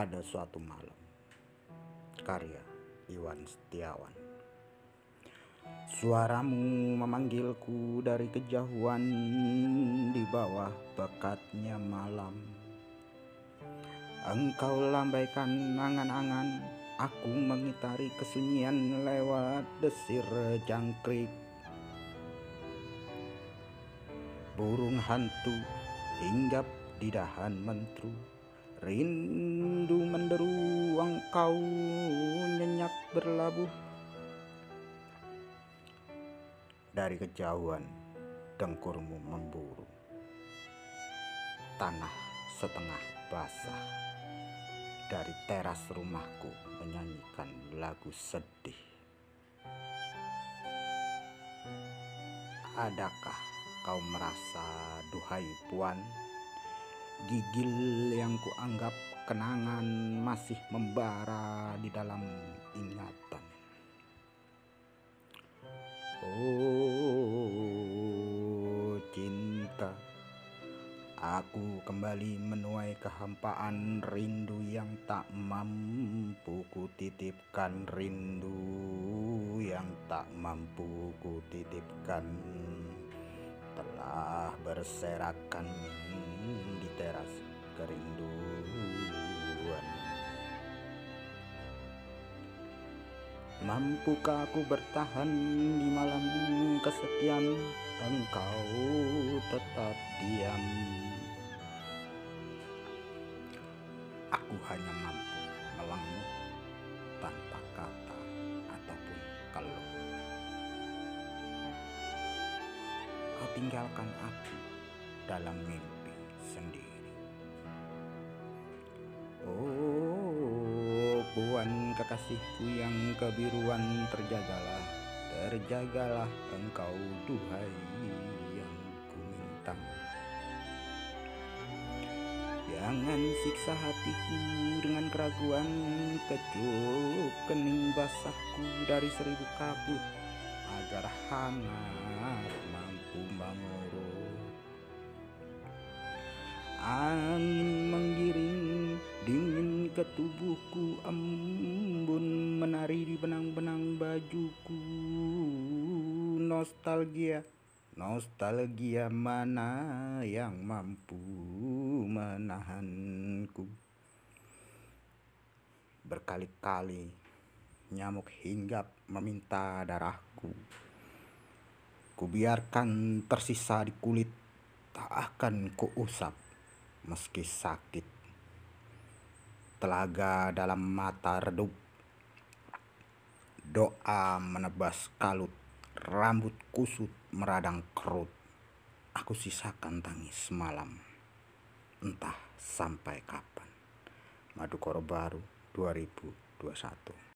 pada suatu malam. Karya Iwan Setiawan. Suaramu memanggilku dari kejauhan di bawah pekatnya malam. Engkau lambaikan angan-angan, aku mengitari kesunyian lewat desir jangkrik. Burung hantu hinggap di dahan mentru Rindu menderu engkau nyenyak berlabuh. Dari kejauhan dengkurmu memburu. Tanah setengah basah. Dari teras rumahku menyanyikan lagu sedih. Adakah kau merasa duhai puan Gigil yang kuanggap kenangan masih membara di dalam ingatan. Oh cinta. Aku kembali menuai kehampaan rindu yang tak mampu kutitipkan Rindu yang tak mampu kutitipkan. Telah berserakan teras kerinduan. Mampukah aku bertahan di malam kesekian engkau tetap diam. Aku hanya mampu melengut tanpa kata ataupun keluh. Kau tinggalkan aku dalam mimpi sendiri Puan kekasihku yang kebiruan terjagalah Terjagalah engkau duhai yang ku minta Jangan siksa hatiku dengan keraguan Kecup kening basahku dari seribu kabut Agar hangat mampu mengurut ke tubuhku Embun menari di benang-benang bajuku Nostalgia Nostalgia mana yang mampu menahanku? Berkali-kali nyamuk hinggap meminta darahku. Kubiarkan tersisa di kulit Tak akan kuusap meski sakit Telaga dalam mata redup. Doa menebas kalut Rambut kusut meradang kerut. Aku sisakan tangis malam Entah sampai kapan. Madukoro Baru 2021